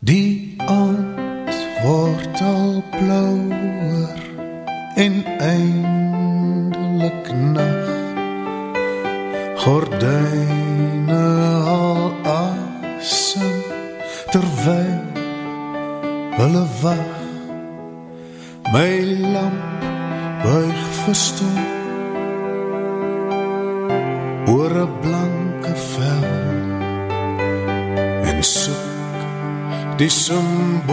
Die aand word al blouer en eindelik nag. Gordyne al asem terwyl hulle wag. My lamp buig verstom oor 'n blanke vel en soek die simbole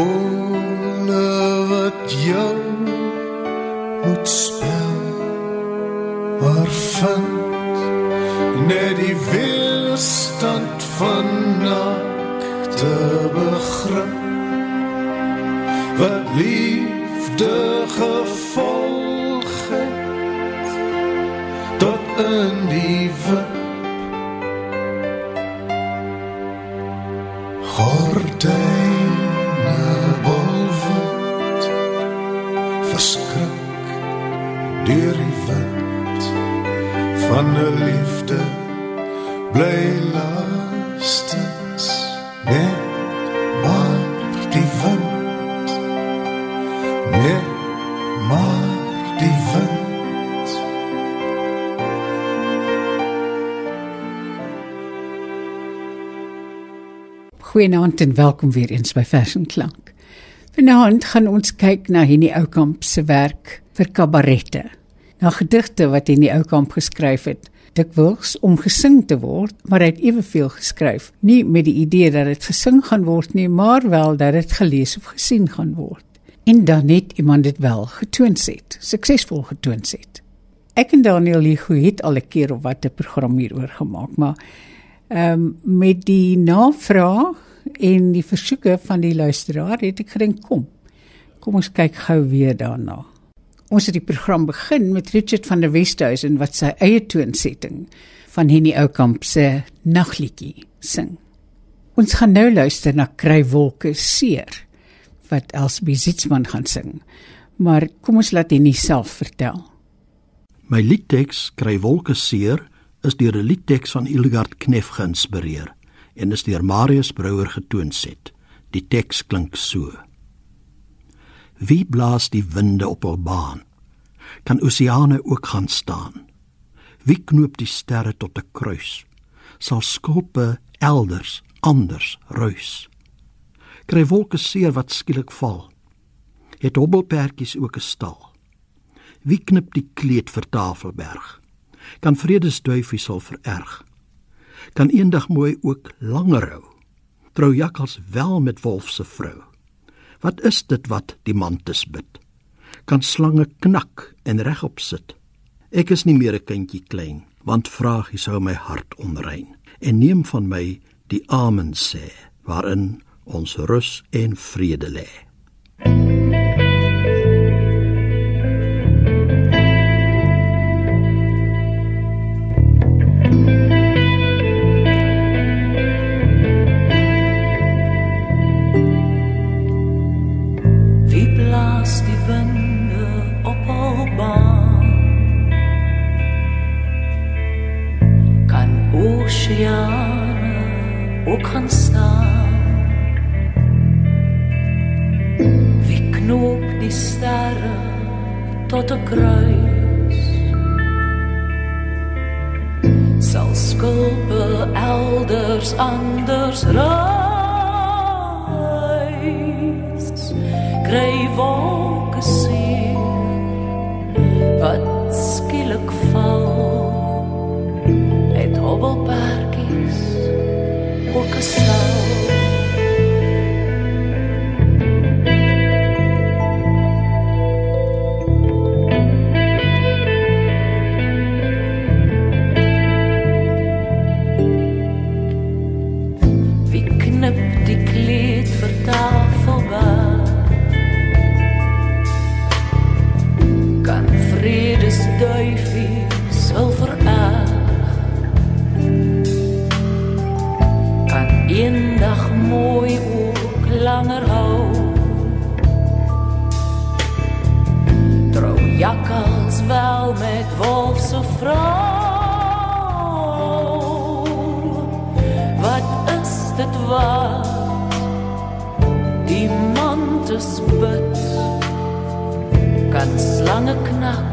wat jou moet spel maar vind net die weerstand van nakte begrip wat liefde gevolg 'n liefde bly lastens net maar die wind net maar die wind Goeienaand en welkom weer eens by Vers en Klank. Vanaand gaan ons kyk na Henny Oukamp se werk vir kabarette. Na gedigte wat Henny Oukamp geskryf het, dikwels om gesing te word, maar hy het eweveel geskryf, nie met die idee dat dit gesing gaan word nie, maar wel dat dit gelees of gesien gaan word. En dan net iemand dit wel getoon het, suksesvol getoon het. Ek en Daniel Ligo het al 'n keer of wat 'n program hieroor gemaak, maar ehm um, met die navraag en die versoeke van die luisteraar het ek gedink kom. Kom ons kyk gou weer daarna. Ons het die program begin met Richard van der Westhuizen wat sy eie toonsetting van Henny Oukamp se Nagliedjie sing. Ons gaan nou luister na Krywolke seer wat Elsbie Sietsman gaan sing. Maar kom ons laat Henny self vertel. My liedteks kry wolke seer is deur 'n liedteks van Ilgard Knef geïnspireer en is deur Marius Brouwer getoonset. Die teks klink so: Wie blaas die winde op hul baan? Kan oseane ook gaan staan? Wie knoop die sterre tot 'n kruis? Sal skulpe elders anders ruis? Kry wolke seer wat skielik val? Het hobbelpertjies ook 'n stal? Wie knip die kleed vir Tafelberg? Kan vredesduifie sal vererg? Kan eendag mooi ook langer hou? Trou jakkals wel met wolf se vrou? Wat is dit wat die mantes bid? Kan slange knak en regop sit? Ek is nie meer 'n kindjie klein, want vragie sou my hart onrein en neem van my die amen sê waarin ons rus en vrede lê. Ook gaan staan? Wie knoop die sterre tot 'n kruis? Sal skulpe elders anders reis? kry wolktes bid. Kan slange knak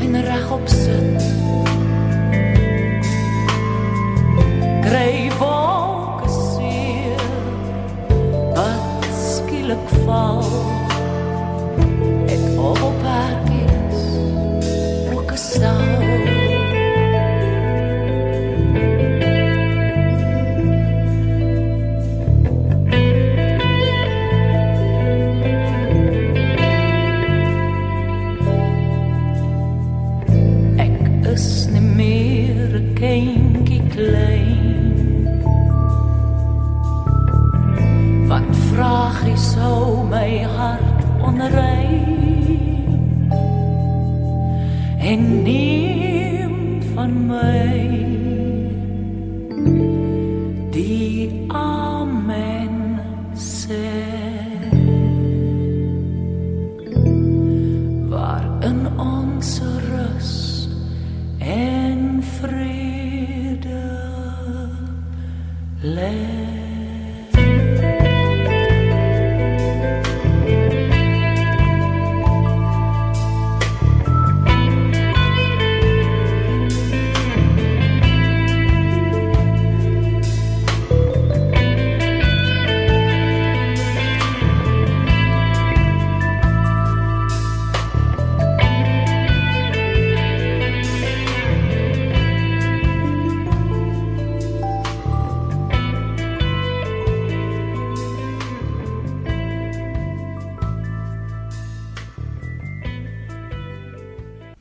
en regop sit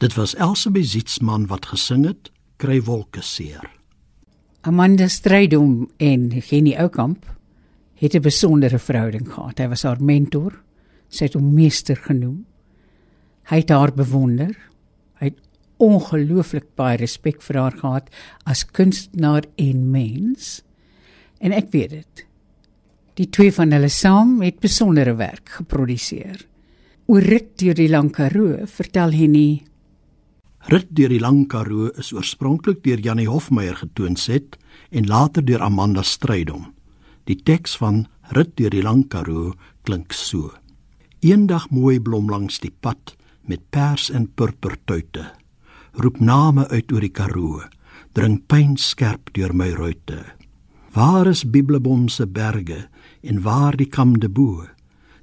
Dit was Elsabie Zietsman wat gesing het, kry wolke seer. Amanda Strydom en Jenny Oukamp het 'n besondere verhouding gehad. Hy was haar mentor. Sy het hom meester genoem. Hy het haar bewonder. Hy het ongelooflik baie respek vir haar gehad as kunstenaar en mens. En ek weet dit. Die twee van hulle saam het besondere werk geproduseer. Oor rit deur die Lang Karoo vertel Henny Rit deur die Lang Karoo is oorspronklik deur Janie Hofmeyer getoonset en later deur Amanda Strydom. Die teks van Rit deur die Lang Karoo klink so: Eendag mooi blom langs die pad met pers en purpertuite. Roep name uit oor die Karoo, dring pyn skerp deur my ruite. Waar is Bibelbom se berge en waar die kamde bo?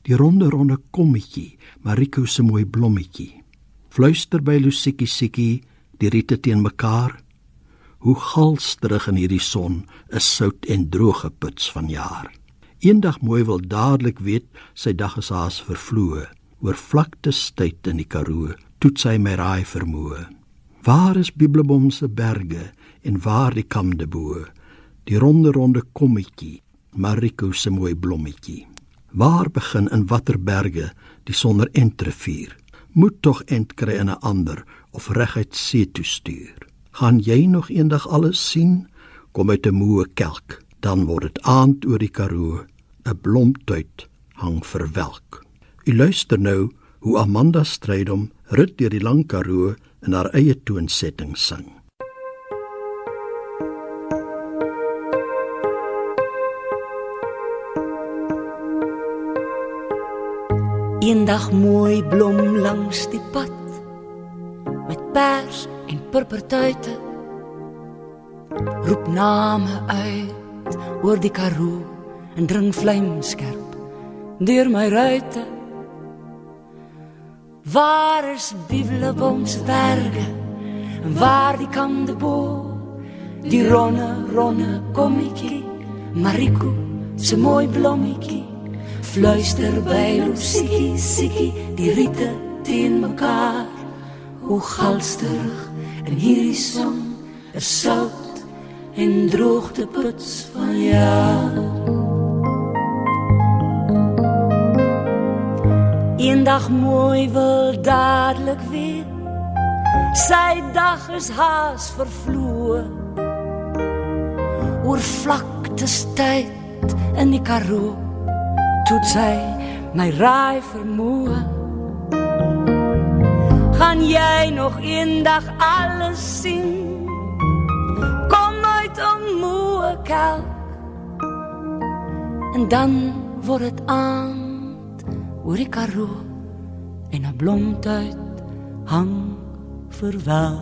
Die ronde ronde kommetjie, Mariko se mooi blommetjie. Fluister by Lusiekie Siekie, die riete teen mekaar. Hoe galsterig in hierdie son is sout en droë puts van jaar. Eendag mooi wil dadelik weet sy dag is haas vervloë. Oor vlaktes tyd in die Karoo, toets sy my raai vermoë. Waar is Bibelbom se berge en waar die kamde bo? Die ronde ronde kommetjie, Mariko se mooi blommetjie. Waar begin in watter berge die sonder entrevier? Moet tog ent kry in 'n ander of reguit see toe stuur. Gaan jy nog eendag alles sien? Kom uit 'n moe kelk, dan word dit aand oor die Karoo, 'n blomtuit hang verwelk. U luister nou hoe Amanda Strydom rit deur die Lang Karoo in haar eie toonsetting sing. Eendag mooi blom langs die pad met pers en purpertuite. Roep name uit oor die Karoo en dring vlamskerp deur my ruite. Waar is Bibelboms berge? En waar die kande bo? Die ronne ronne kommetjie, Mariko se mooi blommetjie. Fluister by Lusikie, Sikie, die riete teen mekaar. Hoe galsterig in hierdie son is sout en droogte puts van jaar. Eendag mooi wil dadelik weer. Sy dag is haas vervloë. Oor vlaktes tyd in die Karoo toet sy my raai vermoë. Gaan jy nog eendag alles sien? Kom uit om moe kelk. En dan word dit aan oor die karoo en 'n blomtuit hang verwel.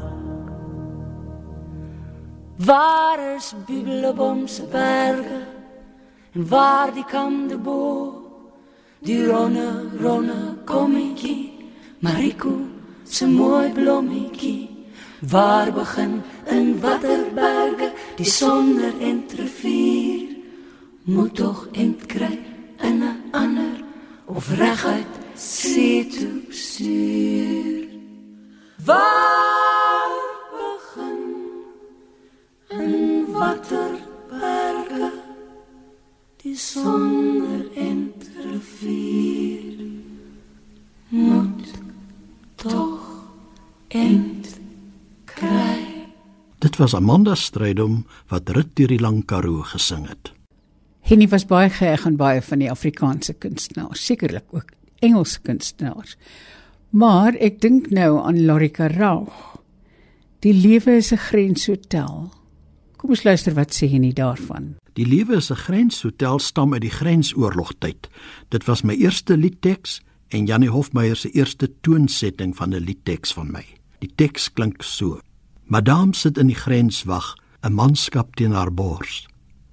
Waar is Bibelbom se berge en waar die kande bo die ronne ronne kommetjie. Mariko se mooi blommetjie. Waar begin in watter berge die sonder entrevier moet tog entkry in 'n ander of reguit see toe stuur? Waar begin in watter die sonder entrevier moet tog entkry Dit was Amanda Strydom wat rit deur die lang Karoo gesing het. Henny was baie geëg aan baie van die Afrikaanse kunstenaars, sekerlik ook Engelse kunstenaars. Maar ek dink nou aan Lorika Raag. Die lewe is 'n grenshotel. Kom ons luister wat sê Henny daarvan. Die lewe is 'n grenshotel stam uit die grensoorlogtyd. Dit was my eerste liedteks en Janie Hofmeyer se eerste toonsetting van 'n liedteks van my. Die teks klink so: Madame sit in die grenswag, 'n manskap teen haar bors.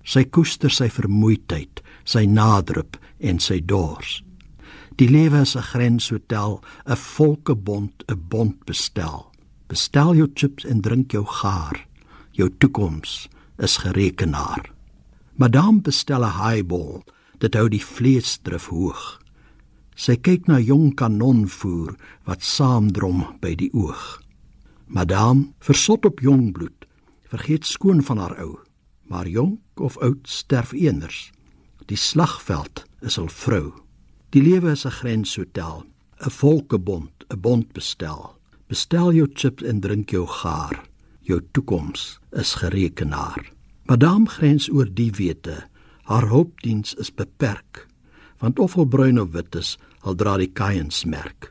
Sy koester sy vermoeidheid, sy nadrup en sy dors. Die lewe is 'n grenshotel, 'n volkebond, 'n bond bestel. Bestel jou chips en drink jou gaar. Jou toekoms is gerekenaar. Madame bestel 'n highball, dit hou die vleesdrif hoog. Sy kyk na jong kanonvoer wat saamdrom by die oog. Madame, versot op jong bloed, vergeet skoon van haar ou, maar jonk of oud sterf eenders. Die slagveld is al vrou. Die lewe is 'n grenshotel, 'n volkebond, 'n bond bestel. Bestel jou chips en drink jou gaar. Jou toekoms is gerekenaar. Madame grens oor die wete, haar hulpdiens is beperk, want of al bruin of wit is, al dra die kaiensmerk.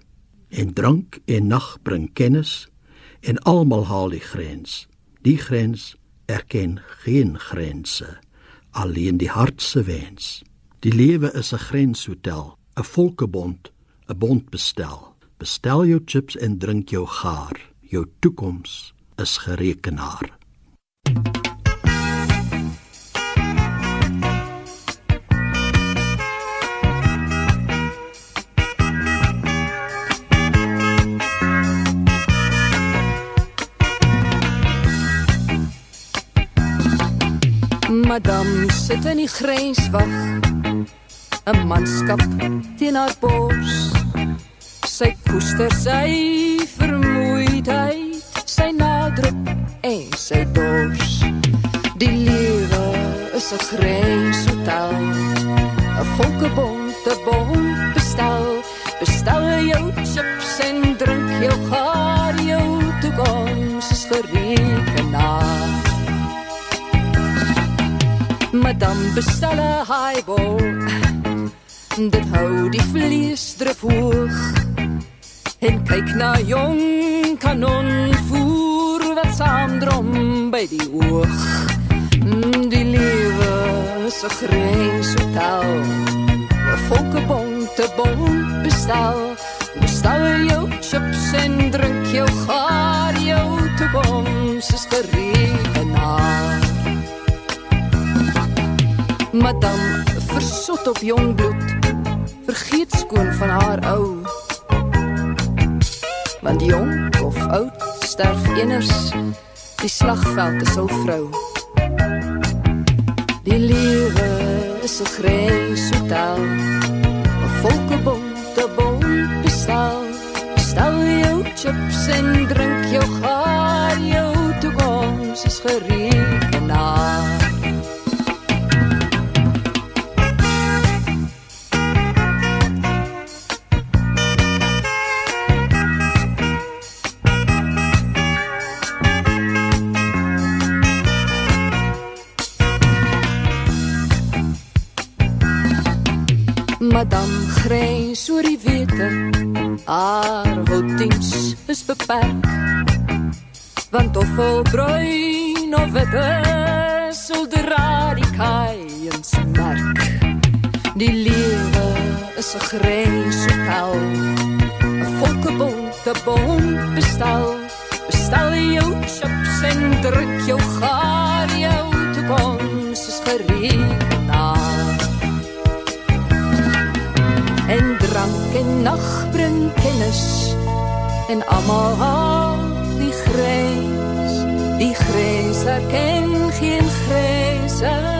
En drank en nag bring kennis en almal haal die grens. Die grens erken geen grense, alleen die hart se wens. Die lewe is 'n grenshotel, 'n volkebond, 'n bond bestel. Bestel jou chips en drink jou gaar. Jou toekoms is gerekenaar. Madame sit in die grenswag. 'n Manskap teen haar bors. Sy koester sy vermoeidheid, is 'n grenshotel. 'n Volkebond, 'n bond bestel. Bestel jou chips en drink jou gaar, jou toekoms is gerekenaar. Madame bestel 'n highball. Dit hou die vleesdrif hoog. En kyk na jong kanonvoer wat saamdrom by die oog. Mm, lewe is 'n grenshotel. 'n Volkebond, 'n bond bestel. Bestel jou chips en drink jou gaar, jou toekoms is gerekenaar. Madame versot op jong bloed vergeet skoon van haar ou want jong of oud sterf eners die slagveld is al vrou die lewe is 'n grenshotel 'n volkebond 'n bond bestel stel jou chips en drink jou gaar jou toekoms is gerekenaar Madame grens oor die wete haar hulpdiens is beperk want of vol bruin of wit sal dra die kaiens merk die lewe is 'n grenshotel. 'n Volkebonte bom bestel. Bestel jou chips en druk jou gaar jou toekoms is gereed en nag bring kennis en almal haal die grens. Die grens erken geen grense. Alleen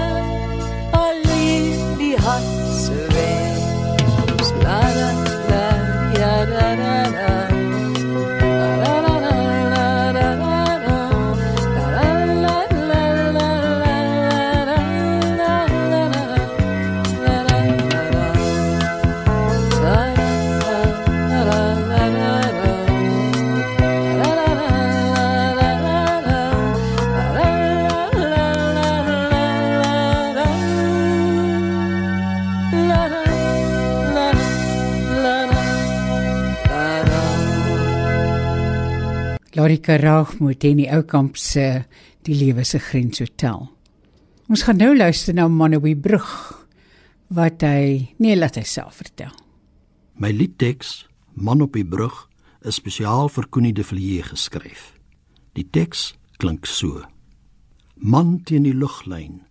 Larika Raagmoed en die ou kamp se die lewe se grens hotel. Ons gaan nou luister na Manobi Brug wat hy nee laat hy self vertel. My liedteks Man op die brug is spesiaal vir Connie de Villiers geskryf. Die teks klink so: Man teen die luglyn,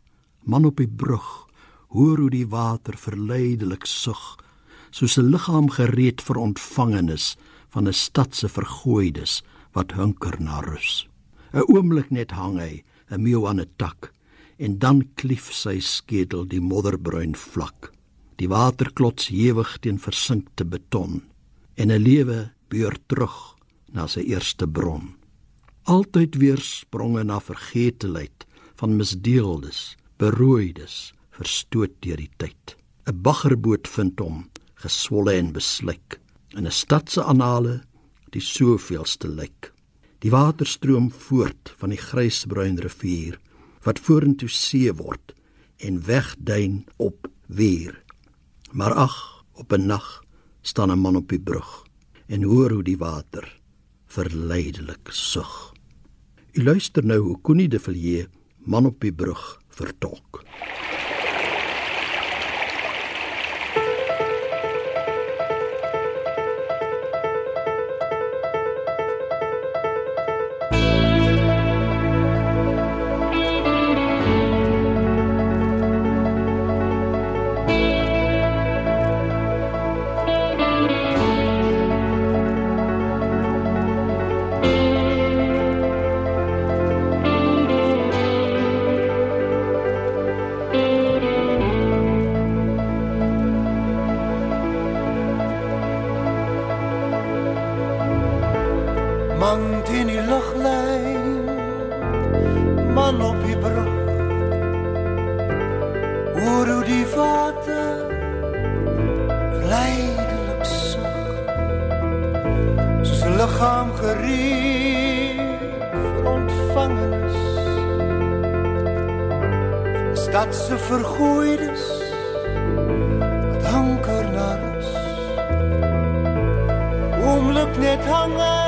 man op die brug, hoor hoe die water verleidelik sug, soos 'n liggaam gereed vir ontvangenis van 'n stad se vergooides wat hunker na rus. 'n Oomblik net hang hy, 'n meeu aan 'n tak, en dan klief sy skedel die modderbruin vlak. Die water klots ewig teen versinkte beton en 'n lewe beur terug na sy eerste bron. Altyd weer spronge na vergeeteheid van misdeeldes, berooides, verstoot deur die tyd. 'n Baggerboot vind hom geswolle en beslyk in 'n stad se anale die soveelste lyk. Die water stroom voort van die grysbruin rivier wat vorentoe see word en wegduin op weer. Maar ag, op 'n nag staan 'n man op die brug en hoor hoe die water verleidelik sug. U luister nou hoe Connie de Villiers man op die brug vertolk. Mantini l-oħlajn ma nopi bro Uru di fata Lajd l-absuk Sus l-ħam gerief Ontvangenis Stadse vergoeides Wat hanker naar ons Omloop net hangen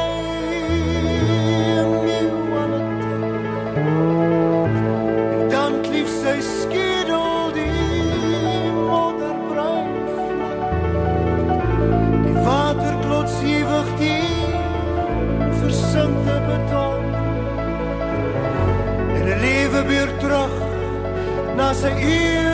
Wasser you.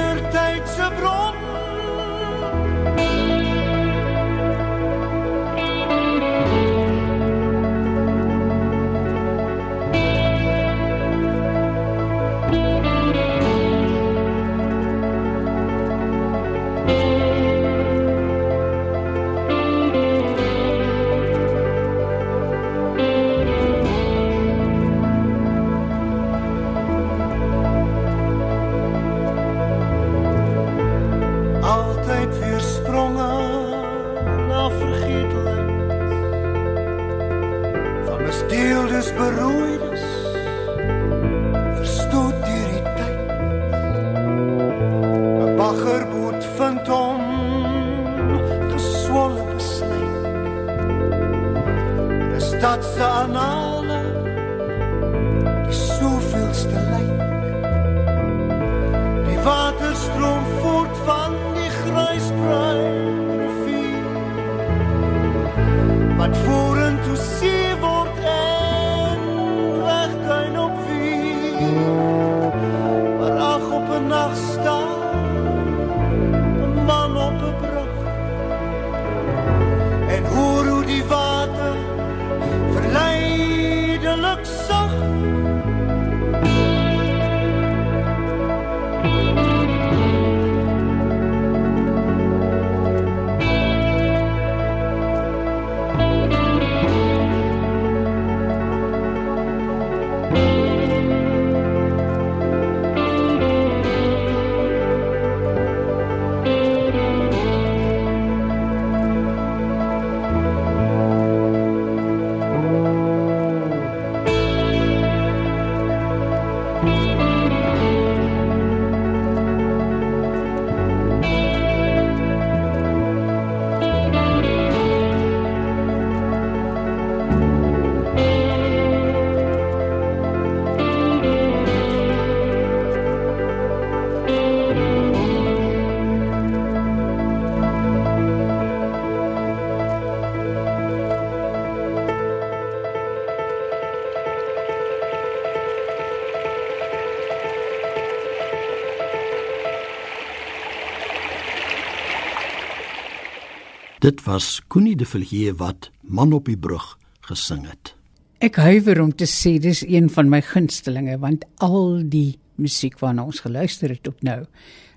Dit was Connie de Villiers wat Man op die brug gesing het. Ek huiwer om te sê dis een van my gunstelinge want al die musiek waarna ons geluister het tot nou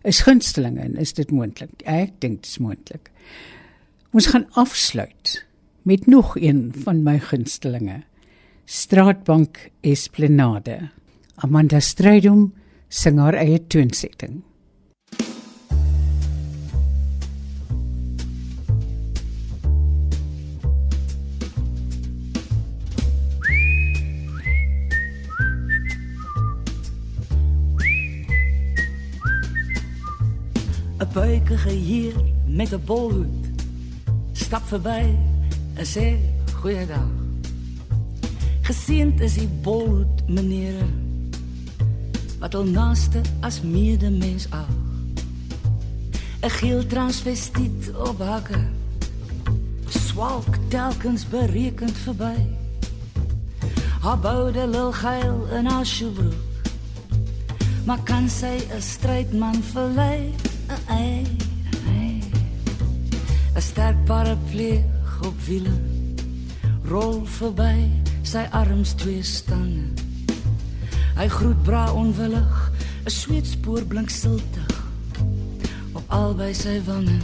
is gunstelinge en is dit moontlik? Ek dink dit is moontlik. Ons gaan afsluit met nog een van my gunstelinge. Straatbank Esplanade. Amanda Strydom sing haar eie toonsetting. Buikige heer met een bolhoed stap voorbij en sê goeiedag. Geseend is die bolhoed, meneer, wat al naaste as medemens ag. 'n Geel transvestiet op hakke, swalk telkens berekend verby. Haar boude lil geil in haar skoebroek, maar kan sy 'n strydman verlei? Ei, ei. 'n Sterk paraplu op wiele rol verby sy arms twee stange. Hy groet bra onwillig, 'n sweetspoor blink siltig op albei sy wange.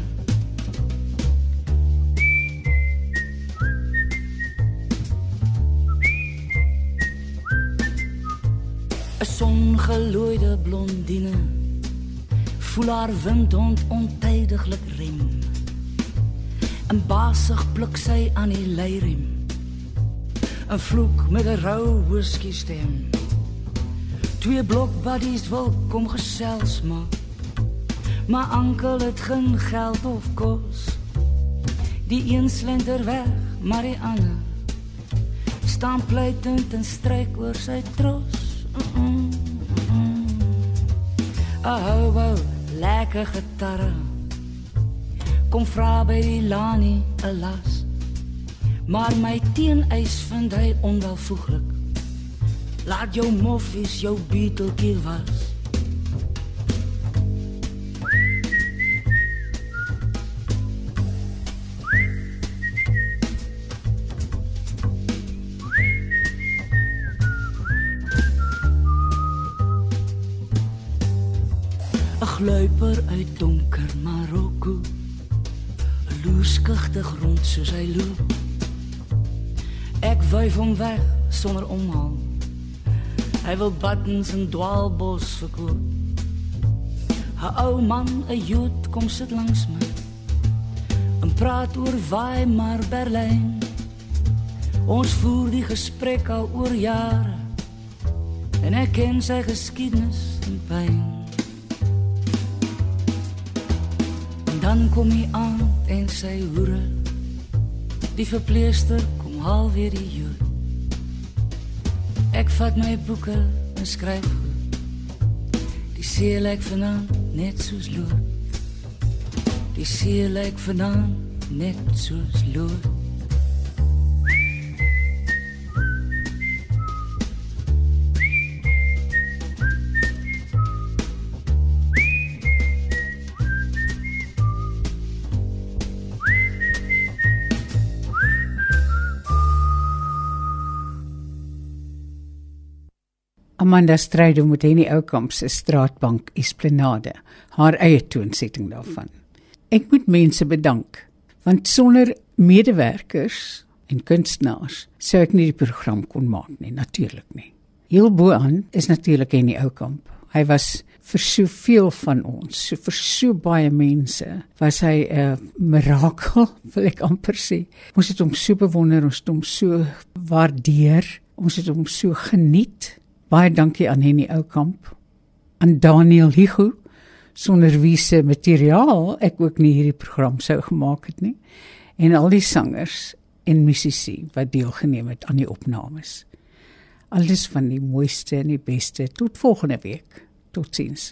‘n Songelooide blondine voel haar windhond ontydiglik rem. En basig pluk sy aan die leirem. 'n Vloek met 'n rou whisky stem. Twee blokbuddies wil kom gesels maak. Maar ankel het geen geld of kos. Die een slender weg, maar die ander staan pleitend en stryk oor sy tros. Mm -mm, mm. Oh, wow, lekker gitarre. Kom vra by die Lani 'n las. Maar my teeneis vind hy onwelvoeglik. Laat jou moffies jou beeteltjie was. Ag luiper uit donker Marokko. 'n Loerskigtig rond soos hy loop. Ek wyf hom weg sonder omhaal. Hy wil buttons en dwaalbos verkoop. 'n Ou man, 'n Jood kom sit langs my. En praat oor Weimar Berlyn. Ons voer die gesprek al oor jare. En ek ken sy geskiedenis en pyn. Dan kom hy aan en sy hoere. Die verpleester kom haal weer die jood. Ek vat my boeke en skryf. Die see lyk vanaand net soos lood. Die see lyk vanaand net soos lood. Amanda Strydom met Henny Oukamp se straatbank Esplanade, haar eie toonsetting daarvan. Ek moet mense bedank want sonder medewerkers en kunstenaars sou ek nie die program kon maak nie, natuurlik nie. Heel bo aan is natuurlik Henny Oukamp. Hy was vir soveel van ons, so vir so baie mense, was hy 'n mirakel, wil ek amper sê. Ons het hom so bewonder, ons het hom so waardeer, ons het hom so geniet. Baie dankie aan Henny Oukamp, aan Daniel Higu sonder wie se materiaal ek ook nie hierdie program sou gemaak het nie en al die sangers en musisië wat deelgeneem het aan die opnames. Alles van die mooiste en die beste tot volgende week. Totsiens.